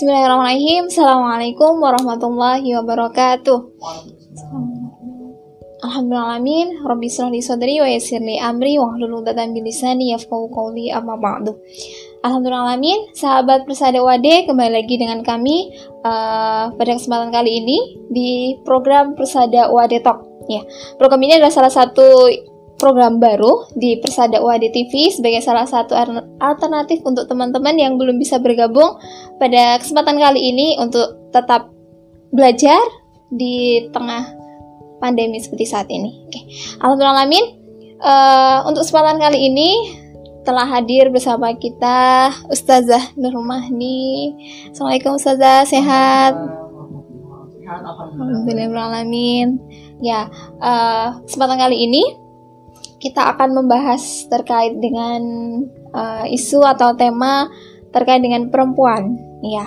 Bismillahirrahmanirrahim. Assalamualaikum warahmatullahi wabarakatuh. Alhamdulillahirrahmanirrahim. Rabbi shrahli sadri wa yassirli amri wa hlul 'uqdatam min lisani yafqahu qawli amma ba'du. Alhamdulillahirrahmanirrahim. Sahabat Persada Wade kembali lagi dengan kami uh, pada kesempatan kali ini di program Persada Wade Talk. Ya, program ini adalah salah satu program baru di Persada UAD TV sebagai salah satu alternatif untuk teman-teman yang belum bisa bergabung pada kesempatan kali ini untuk tetap belajar di tengah pandemi seperti saat ini. Oke, alhamdulillah amin. Uh, untuk kesempatan kali ini telah hadir bersama kita Ustazah Nurmahni. Assalamualaikum Ustazah, sehat? Alhamdulillah alamin. Ya, uh, kesempatan kali ini kita akan membahas terkait dengan uh, isu atau tema terkait dengan perempuan. Ya,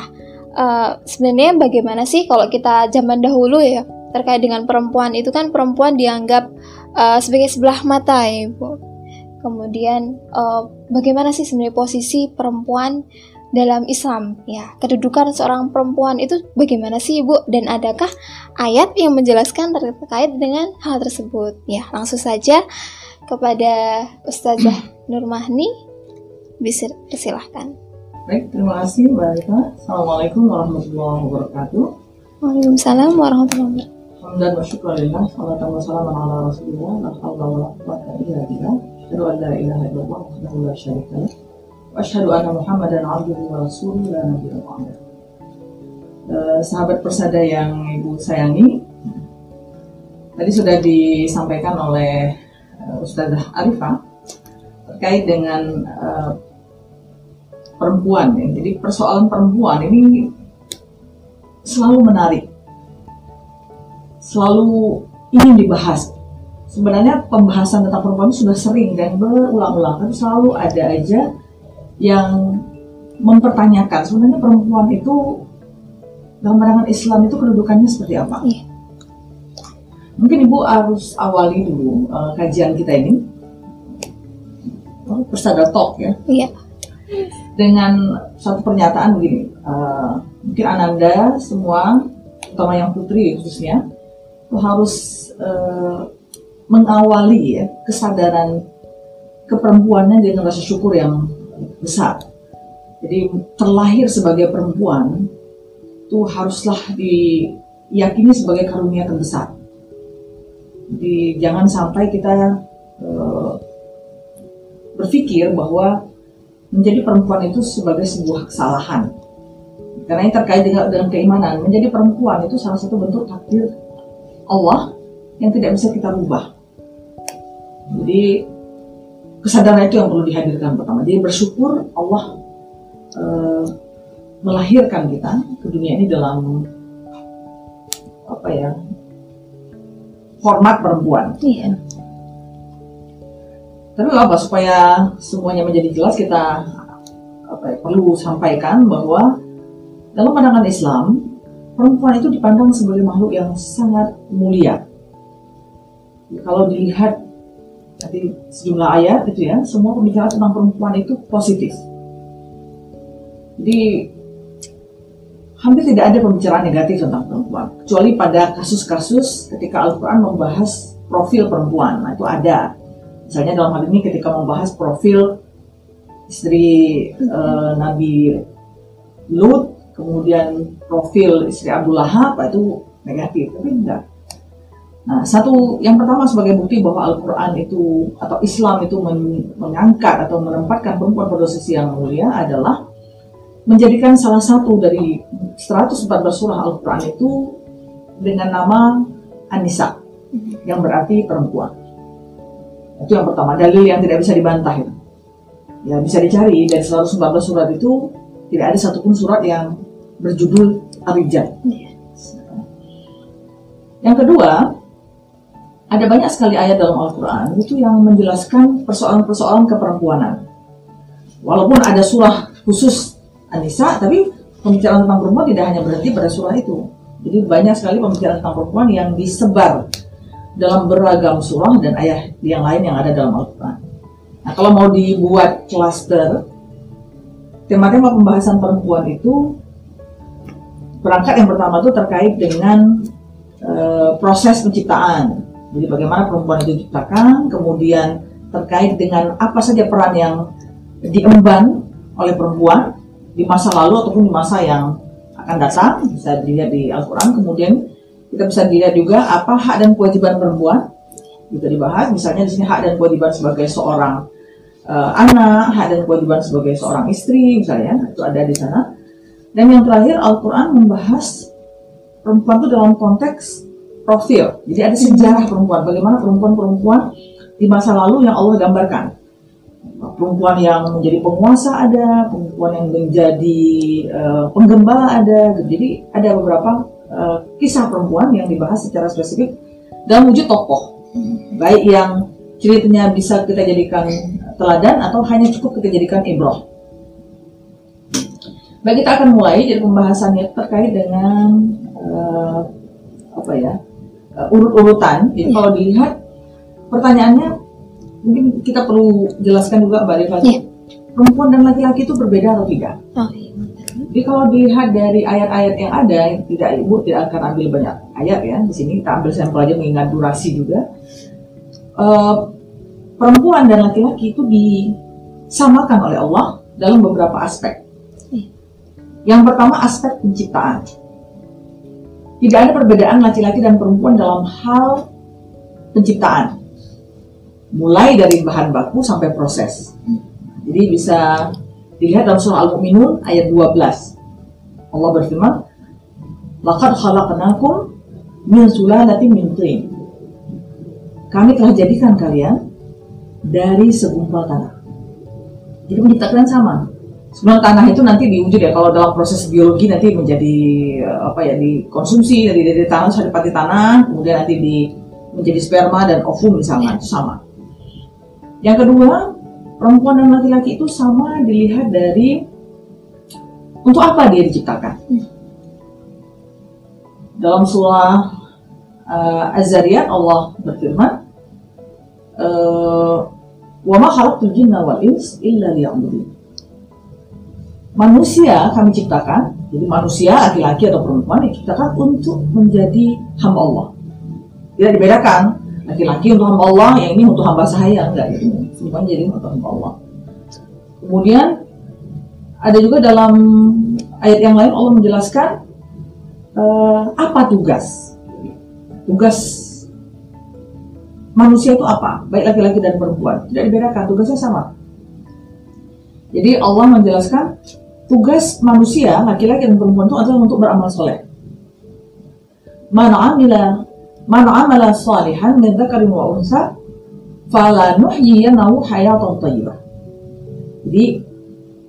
uh, sebenarnya bagaimana sih kalau kita zaman dahulu ya terkait dengan perempuan? Itu kan perempuan dianggap uh, sebagai sebelah mata ya, Bu. Kemudian uh, bagaimana sih sebenarnya posisi perempuan dalam Islam? Ya kedudukan seorang perempuan itu bagaimana sih ibu? Dan adakah ayat yang menjelaskan terkait dengan hal tersebut? Ya langsung saja kepada Ustazah Nurmahni bisa silahkan. Baik, terima kasih Mbak Rita. Assalamualaikum warahmatullahi wabarakatuh. Waalaikumsalam warahmatullahi wabarakatuh. Alhamdulillah wa syukurillah, wa salam ala rasulillah, la hawla wa la quwwata illa billah. Asyhadu an la ilaha illallah wahdahu la syarika lah. Wa asyhadu anna Muhammadan abduhu wa rasuluhu la. Uh, sahabat persada yang Ibu sayangi, tadi sudah disampaikan oleh Ustazah Arifah terkait dengan uh, perempuan ya. Jadi persoalan perempuan ini selalu menarik, selalu ingin dibahas. Sebenarnya pembahasan tentang perempuan sudah sering dan berulang-ulang, tapi selalu ada aja yang mempertanyakan sebenarnya perempuan itu dalam pandangan Islam itu kedudukannya seperti apa? Iya. Mungkin ibu harus awali dulu uh, kajian kita ini. Oh, persada talk ya. Iya. Dengan satu pernyataan begini, uh, mungkin Ananda semua, terutama yang putri khususnya, itu harus uh, mengawali ya kesadaran keperempuannya dengan rasa syukur yang besar. Jadi terlahir sebagai perempuan itu haruslah diyakini sebagai karunia terbesar. Jadi jangan sampai kita uh, berpikir bahwa menjadi perempuan itu sebagai sebuah kesalahan. Karena ini terkait dengan, dengan keimanan. Menjadi perempuan itu salah satu bentuk takdir Allah yang tidak bisa kita rubah. Jadi kesadaran itu yang perlu dihadirkan pertama. Jadi bersyukur Allah uh, melahirkan kita ke dunia ini dalam apa ya format perempuan. Iya. Tapi apa supaya semuanya menjadi jelas kita apa ya, perlu sampaikan bahwa dalam pandangan Islam perempuan itu dipandang sebagai makhluk yang sangat mulia. Kalau dilihat tadi sejumlah ayat itu ya, semua pembicaraan tentang perempuan itu positif. Jadi hampir tidak ada pembicaraan negatif tentang perempuan, kecuali pada kasus-kasus ketika Al-Quran membahas profil perempuan. Nah itu ada. Misalnya dalam hal ini ketika membahas profil istri uh, Nabi Lut, kemudian profil istri Abu Lahab, itu negatif. Tapi enggak. Nah, satu yang pertama sebagai bukti bahwa Al-Quran itu atau Islam itu mengangkat atau menempatkan perempuan pada posisi yang mulia adalah menjadikan salah satu dari 114 surah Al-Quran itu dengan nama Anissa yang berarti perempuan. Itu yang pertama, dalil yang tidak bisa dibantah itu. Ya bisa dicari dari 114 surat itu tidak ada satupun surat yang berjudul Arijal. Yang kedua, ada banyak sekali ayat dalam Al-Quran itu yang menjelaskan persoalan-persoalan keperempuanan. Walaupun ada surah khusus Anissa, tapi pembicaraan tentang perempuan tidak hanya berhenti pada surah itu. Jadi banyak sekali pembicaraan tentang perempuan yang disebar dalam beragam surah dan ayat yang lain yang ada dalam Al-Quran. Nah kalau mau dibuat cluster, tema-tema pembahasan perempuan itu Perangkat yang pertama itu terkait dengan uh, proses penciptaan. Jadi bagaimana perempuan itu diciptakan, kemudian terkait dengan apa saja peran yang diemban oleh perempuan di masa lalu ataupun di masa yang akan datang, bisa dilihat di Al-Quran. Kemudian kita bisa dilihat juga apa hak dan kewajiban perempuan, bisa dibahas. Misalnya di sini hak dan kewajiban sebagai seorang uh, anak, hak dan kewajiban sebagai seorang istri, misalnya itu ada di sana. Dan yang terakhir Al-Quran membahas perempuan itu dalam konteks profil. Jadi ada sejarah perempuan, bagaimana perempuan-perempuan di masa lalu yang Allah gambarkan. Perempuan yang menjadi penguasa ada, perempuan yang menjadi uh, penggembala ada. Jadi ada beberapa uh, kisah perempuan yang dibahas secara spesifik dalam wujud tokoh. Baik yang ceritanya bisa kita jadikan teladan atau hanya cukup kita jadikan ibrah. Baik kita akan mulai jadi pembahasannya terkait dengan uh, apa ya uh, urut-urutan. Jadi kalau dilihat pertanyaannya mungkin kita perlu jelaskan juga Mbak Reva. Yeah. Perempuan dan laki-laki itu berbeda atau tidak? Oh, iya. Jadi kalau dilihat dari ayat-ayat yang ada, tidak ibu tidak akan ambil banyak ayat ya. Di sini kita ambil sampel aja mengingat durasi juga. Uh, perempuan dan laki-laki itu disamakan oleh Allah dalam beberapa aspek. Iya. Yang pertama aspek penciptaan. Tidak ada perbedaan laki-laki dan perempuan dalam hal penciptaan mulai dari bahan baku sampai proses. Jadi bisa dilihat dalam surah Al-Mu'minun ayat 12. Allah berfirman, "Laqad khalaqnakum min sulalatin min tin." Kami telah jadikan kalian dari segumpal tanah. Jadi menciptakan sama. Sebenarnya tanah itu nanti diwujud ya kalau dalam proses biologi nanti menjadi apa ya dikonsumsi dari dari tanah sampai tanah, kemudian nanti di menjadi sperma dan ovum misalnya itu sama. Yang kedua, perempuan dan laki-laki itu sama dilihat dari untuk apa dia diciptakan. Dalam surah uh, Az-Zariyat Allah berfirman, uh, "Wa ma khalaqtul jinna wal ins illa liya'budun." Manusia kami ciptakan, jadi manusia laki-laki atau perempuan diciptakan untuk menjadi hamba Allah. Tidak dibedakan laki-laki untuk hamba Allah, yang ini untuk hamba saya enggak gitu. Semuanya jadi untuk hamba Allah. Kemudian ada juga dalam ayat yang lain Allah menjelaskan uh, apa tugas. Tugas manusia itu apa? Baik laki-laki dan perempuan. Tidak dibedakan, tugasnya sama. Jadi Allah menjelaskan tugas manusia, laki-laki dan perempuan itu adalah untuk beramal soleh. Mana amila Man amala salihan min dzakarin wa unsa fala nuhyiyanahu hayatan thayyibah. Jadi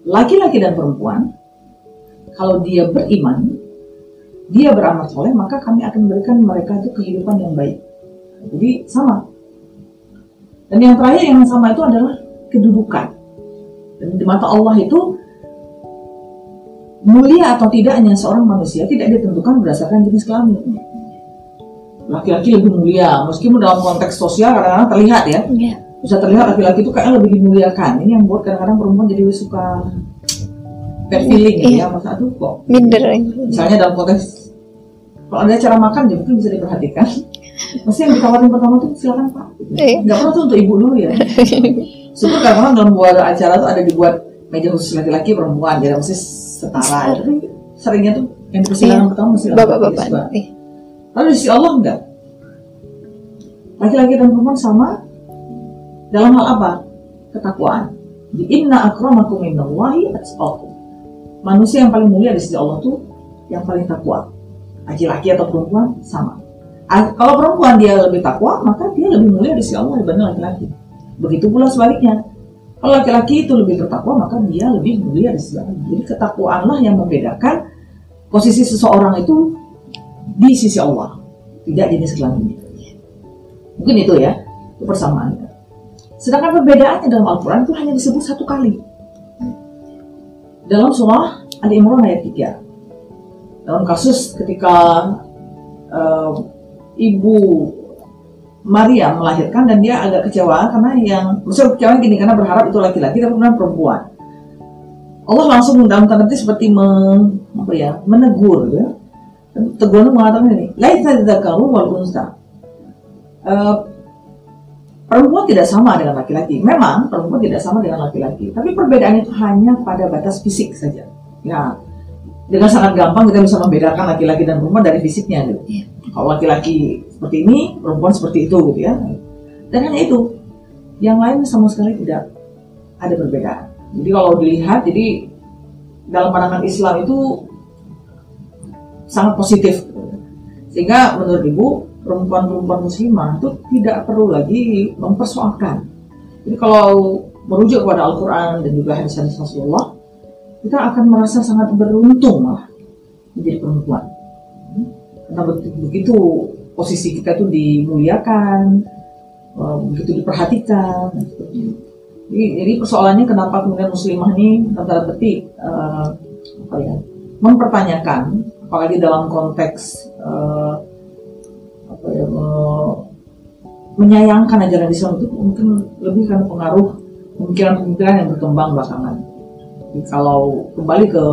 laki-laki dan perempuan kalau dia beriman, dia beramal soleh, maka kami akan memberikan mereka itu kehidupan yang baik. Jadi sama. Dan yang terakhir yang sama itu adalah kedudukan. Dan di mata Allah itu mulia atau tidaknya seorang manusia tidak ditentukan berdasarkan jenis kelamin laki-laki lebih mulia. Meskipun dalam konteks sosial kadang-kadang terlihat ya. Yeah. bisa terlihat laki-laki itu kayaknya lebih dimuliakan. Ini yang buat kadang-kadang perempuan jadi suka bad feeling yeah. ya masa tuh kok. Minder. Misalnya dalam konteks kalau ada cara makan ya mungkin bisa diperhatikan. Mesti yang ditawarin pertama tuh silakan pak. Yeah. nggak perlu tuh untuk ibu dulu ya. Sebab kadang-kadang dalam buat acara tuh ada dibuat meja khusus laki-laki perempuan. Jadi mesti setara. Tapi seringnya tuh yang persilangan yeah. pertama mesti bapak-bapak Lalu di sisi Allah enggak. Laki-laki dan perempuan sama dalam hal apa? Ketakwaan. Di inna akramakum indallahi atqakum. Manusia yang paling mulia di sisi Allah tuh yang paling takwa. Laki-laki atau perempuan sama. Kalau perempuan dia lebih takwa, maka dia lebih mulia di sisi Allah dibanding laki-laki. Begitu pula sebaliknya. Kalau laki-laki itu lebih bertakwa, maka dia lebih mulia di sisi Allah. Jadi ketakwaanlah yang membedakan posisi seseorang itu di sisi Allah, tidak jenis kelaminnya. Mungkin itu ya, itu persamaannya. Sedangkan perbedaannya dalam Al-Quran itu hanya disebut satu kali. Dalam surah Ali Imran ayat 3. Dalam kasus ketika uh, ibu Maria melahirkan dan dia agak kecewa karena yang maksudnya kecewa gini karena berharap itu laki-laki tapi kemudian perempuan. Allah langsung dalam tanda seperti men, apa ya, menegur ya Teguhan mengatakan ini, laisa dzakaru wal unsa. Uh, perempuan tidak sama dengan laki-laki. Memang perempuan tidak sama dengan laki-laki, tapi perbedaannya itu hanya pada batas fisik saja. Ya, dengan sangat gampang kita bisa membedakan laki-laki dan perempuan dari fisiknya gitu. Kalau laki-laki seperti ini, perempuan seperti itu gitu ya. Dan hanya itu. Yang lain sama sekali tidak ada perbedaan. Jadi kalau dilihat, jadi dalam pandangan Islam itu sangat positif. Sehingga menurut Ibu, perempuan-perempuan muslimah itu tidak perlu lagi mempersoalkan. Jadi kalau merujuk kepada Al-Quran dan juga hadis-hadis Rasulullah, kita akan merasa sangat beruntung malah menjadi perempuan. Karena begitu posisi kita itu dimuliakan, eh, begitu diperhatikan, Jadi, jadi persoalannya kenapa kemudian muslimah ini tanda petik uh, apa ya mempertanyakan apalagi dalam konteks uh, apa ya, uh, menyayangkan ajaran Islam itu mungkin lebih karena pengaruh pemikiran-pemikiran yang berkembang belakangan. Jadi kalau kembali ke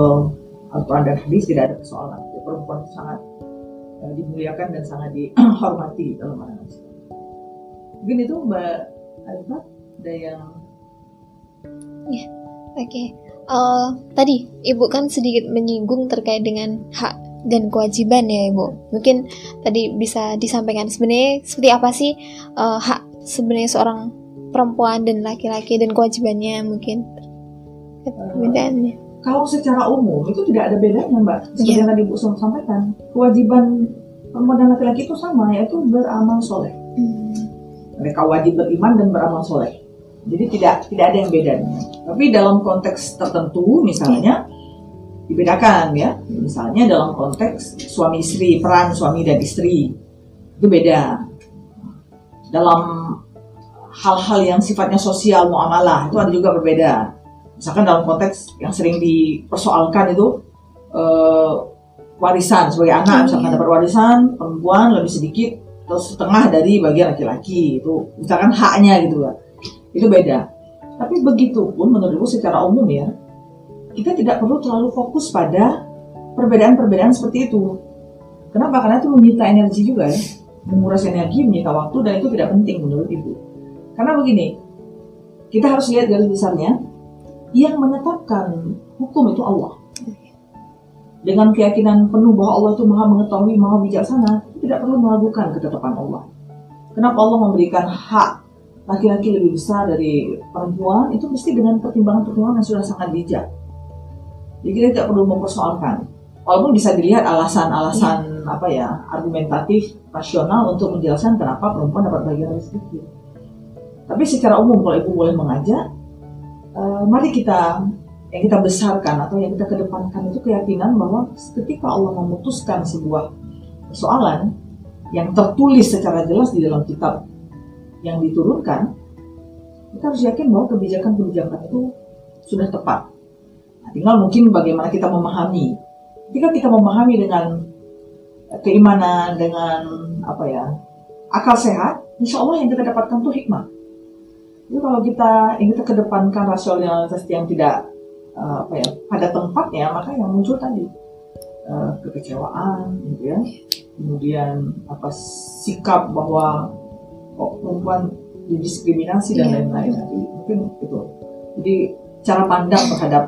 Al-Quran dan Hadis tidak ada persoalan. Ya, perempuan sangat uh, dimuliakan dan sangat dihormati dalam pandangan Islam. Mungkin itu Mbak Arifah ada yang Ya, oke. Okay. Uh, eh, tadi Ibu kan sedikit menyinggung terkait dengan hak dan kewajiban ya Ibu. Mungkin tadi bisa disampaikan sebenarnya seperti apa sih uh, hak sebenarnya seorang perempuan dan laki-laki dan kewajibannya mungkin perbedaannya. Uh, kalau secara umum itu tidak ada bedanya Mbak. Seperti yeah. yang tadi Ibu sampaikan, kewajiban perempuan dan laki-laki itu sama yaitu beramal soleh. Hmm. Mereka wajib beriman dan beramal soleh. Jadi tidak tidak ada yang beda. Tapi dalam konteks tertentu misalnya dibedakan ya. Misalnya dalam konteks suami istri, peran suami dan istri itu beda. Dalam hal-hal yang sifatnya sosial muamalah itu ada juga berbeda. Misalkan dalam konteks yang sering dipersoalkan itu uh, warisan sebagai anak, misalkan dapat warisan perempuan lebih sedikit atau setengah dari bagian laki-laki itu misalkan haknya gitu ya itu beda. Tapi begitu pun menurutku secara umum ya, kita tidak perlu terlalu fokus pada perbedaan-perbedaan seperti itu. Kenapa? Karena itu menyita energi juga ya, menguras energi, menyita waktu, dan itu tidak penting menurut ibu. Karena begini, kita harus lihat garis besarnya, yang menetapkan hukum itu Allah. Dengan keyakinan penuh bahwa Allah itu maha mengetahui, maha bijaksana, tidak perlu melakukan ketetapan Allah. Kenapa Allah memberikan hak laki-laki lebih besar dari perempuan itu mesti dengan pertimbangan-pertimbangan yang sudah sangat bijak. Jadi kita tidak perlu mempersoalkan. Walaupun bisa dilihat alasan-alasan ya. apa ya argumentatif, rasional untuk menjelaskan kenapa perempuan dapat bagian lebih sedikit. Tapi secara umum kalau ibu boleh mengajak, uh, mari kita yang kita besarkan atau yang kita kedepankan itu keyakinan bahwa ketika Allah memutuskan sebuah persoalan yang tertulis secara jelas di dalam kitab yang diturunkan, kita harus yakin bahwa kebijakan-kebijakan itu sudah tepat. Nah, tinggal mungkin bagaimana kita memahami. Ketika kita memahami dengan keimanan, dengan apa ya, akal sehat, insya Allah yang kita dapatkan itu hikmah. Jadi kalau kita yang kita kedepankan rasionalitas yang tidak uh, apa ya pada tempatnya, maka yang muncul tadi uh, kekecewaan, gitu ya. Kemudian apa sikap bahwa kok perempuan didiskriminasi dan iya. lain-lain. Nanti mungkin itu jadi cara pandang terhadap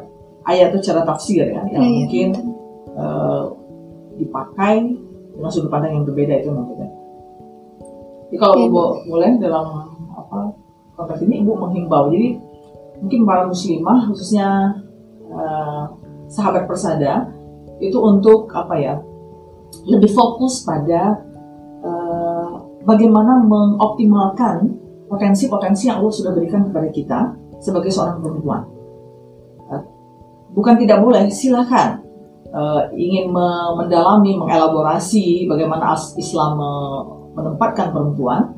ayat itu cara tafsir ya yang iya, mungkin uh, dipakai dengan sudut pandang yang berbeda itu maksudnya jadi kalau ibu boleh dalam apa konteks ini ibu menghimbau. Jadi mungkin para muslimah khususnya uh, sahabat persada itu untuk apa ya lebih fokus pada bagaimana mengoptimalkan potensi-potensi yang Allah sudah berikan kepada kita sebagai seorang perempuan. Eh, bukan tidak boleh, silakan uh, ingin mendalami, mengelaborasi bagaimana Islam menempatkan perempuan.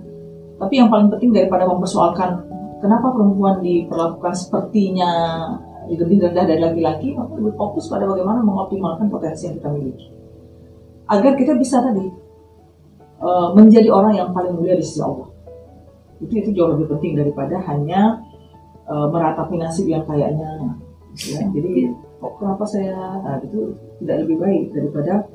Tapi yang paling penting daripada mempersoalkan kenapa perempuan diperlakukan sepertinya lebih rendah dari laki-laki, maka lebih fokus pada bagaimana mengoptimalkan potensi yang kita miliki. Agar kita bisa tadi Eh, menjadi orang yang paling mulia di sisi Allah. Itu itu jauh lebih penting daripada hanya uh, meratapi nasib yang kayaknya. Ya. Jadi kok kenapa saya nah, itu tidak lebih baik daripada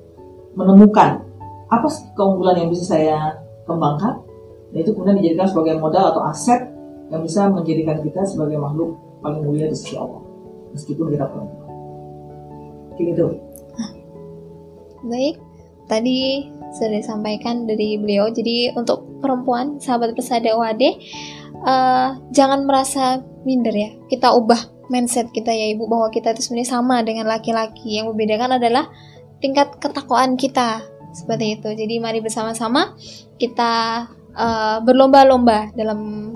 menemukan apa keunggulan yang bisa saya kembangkan dan itu kemudian dijadikan sebagai modal atau aset yang bisa menjadikan kita sebagai makhluk paling mulia di sisi Allah meskipun kita perempuan. Mungkin itu. Baik, tadi sudah disampaikan dari beliau. Jadi untuk perempuan, sahabat pesada OAD, uh, jangan merasa minder ya. Kita ubah mindset kita ya ibu bahwa kita itu sebenarnya sama dengan laki-laki. Yang membedakan adalah tingkat ketakwaan kita seperti itu. Jadi mari bersama-sama kita uh, berlomba-lomba dalam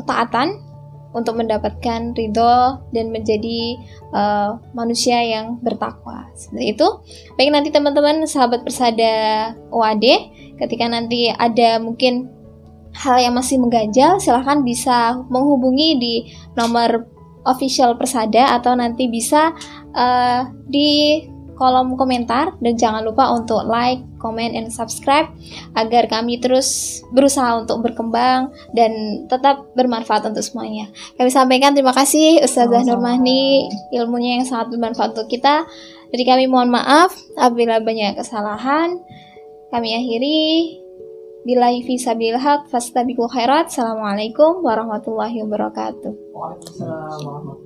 ketaatan untuk mendapatkan ridho dan menjadi uh, manusia yang bertakwa. Seperti itu. Baik nanti teman-teman sahabat persada OAD, ketika nanti ada mungkin hal yang masih mengganjal, silahkan bisa menghubungi di nomor official persada atau nanti bisa uh, di kolom komentar dan jangan lupa untuk like, comment, and subscribe agar kami terus berusaha untuk berkembang dan tetap bermanfaat untuk semuanya. Kami sampaikan terima kasih Ustazah Nurmahni ilmunya yang sangat bermanfaat untuk kita. Jadi kami mohon maaf apabila banyak kesalahan. Kami akhiri Bilahi fi sabil haq fastabiqul khairat. Assalamualaikum warahmatullahi wabarakatuh. Waalaikumsalam warahmatullahi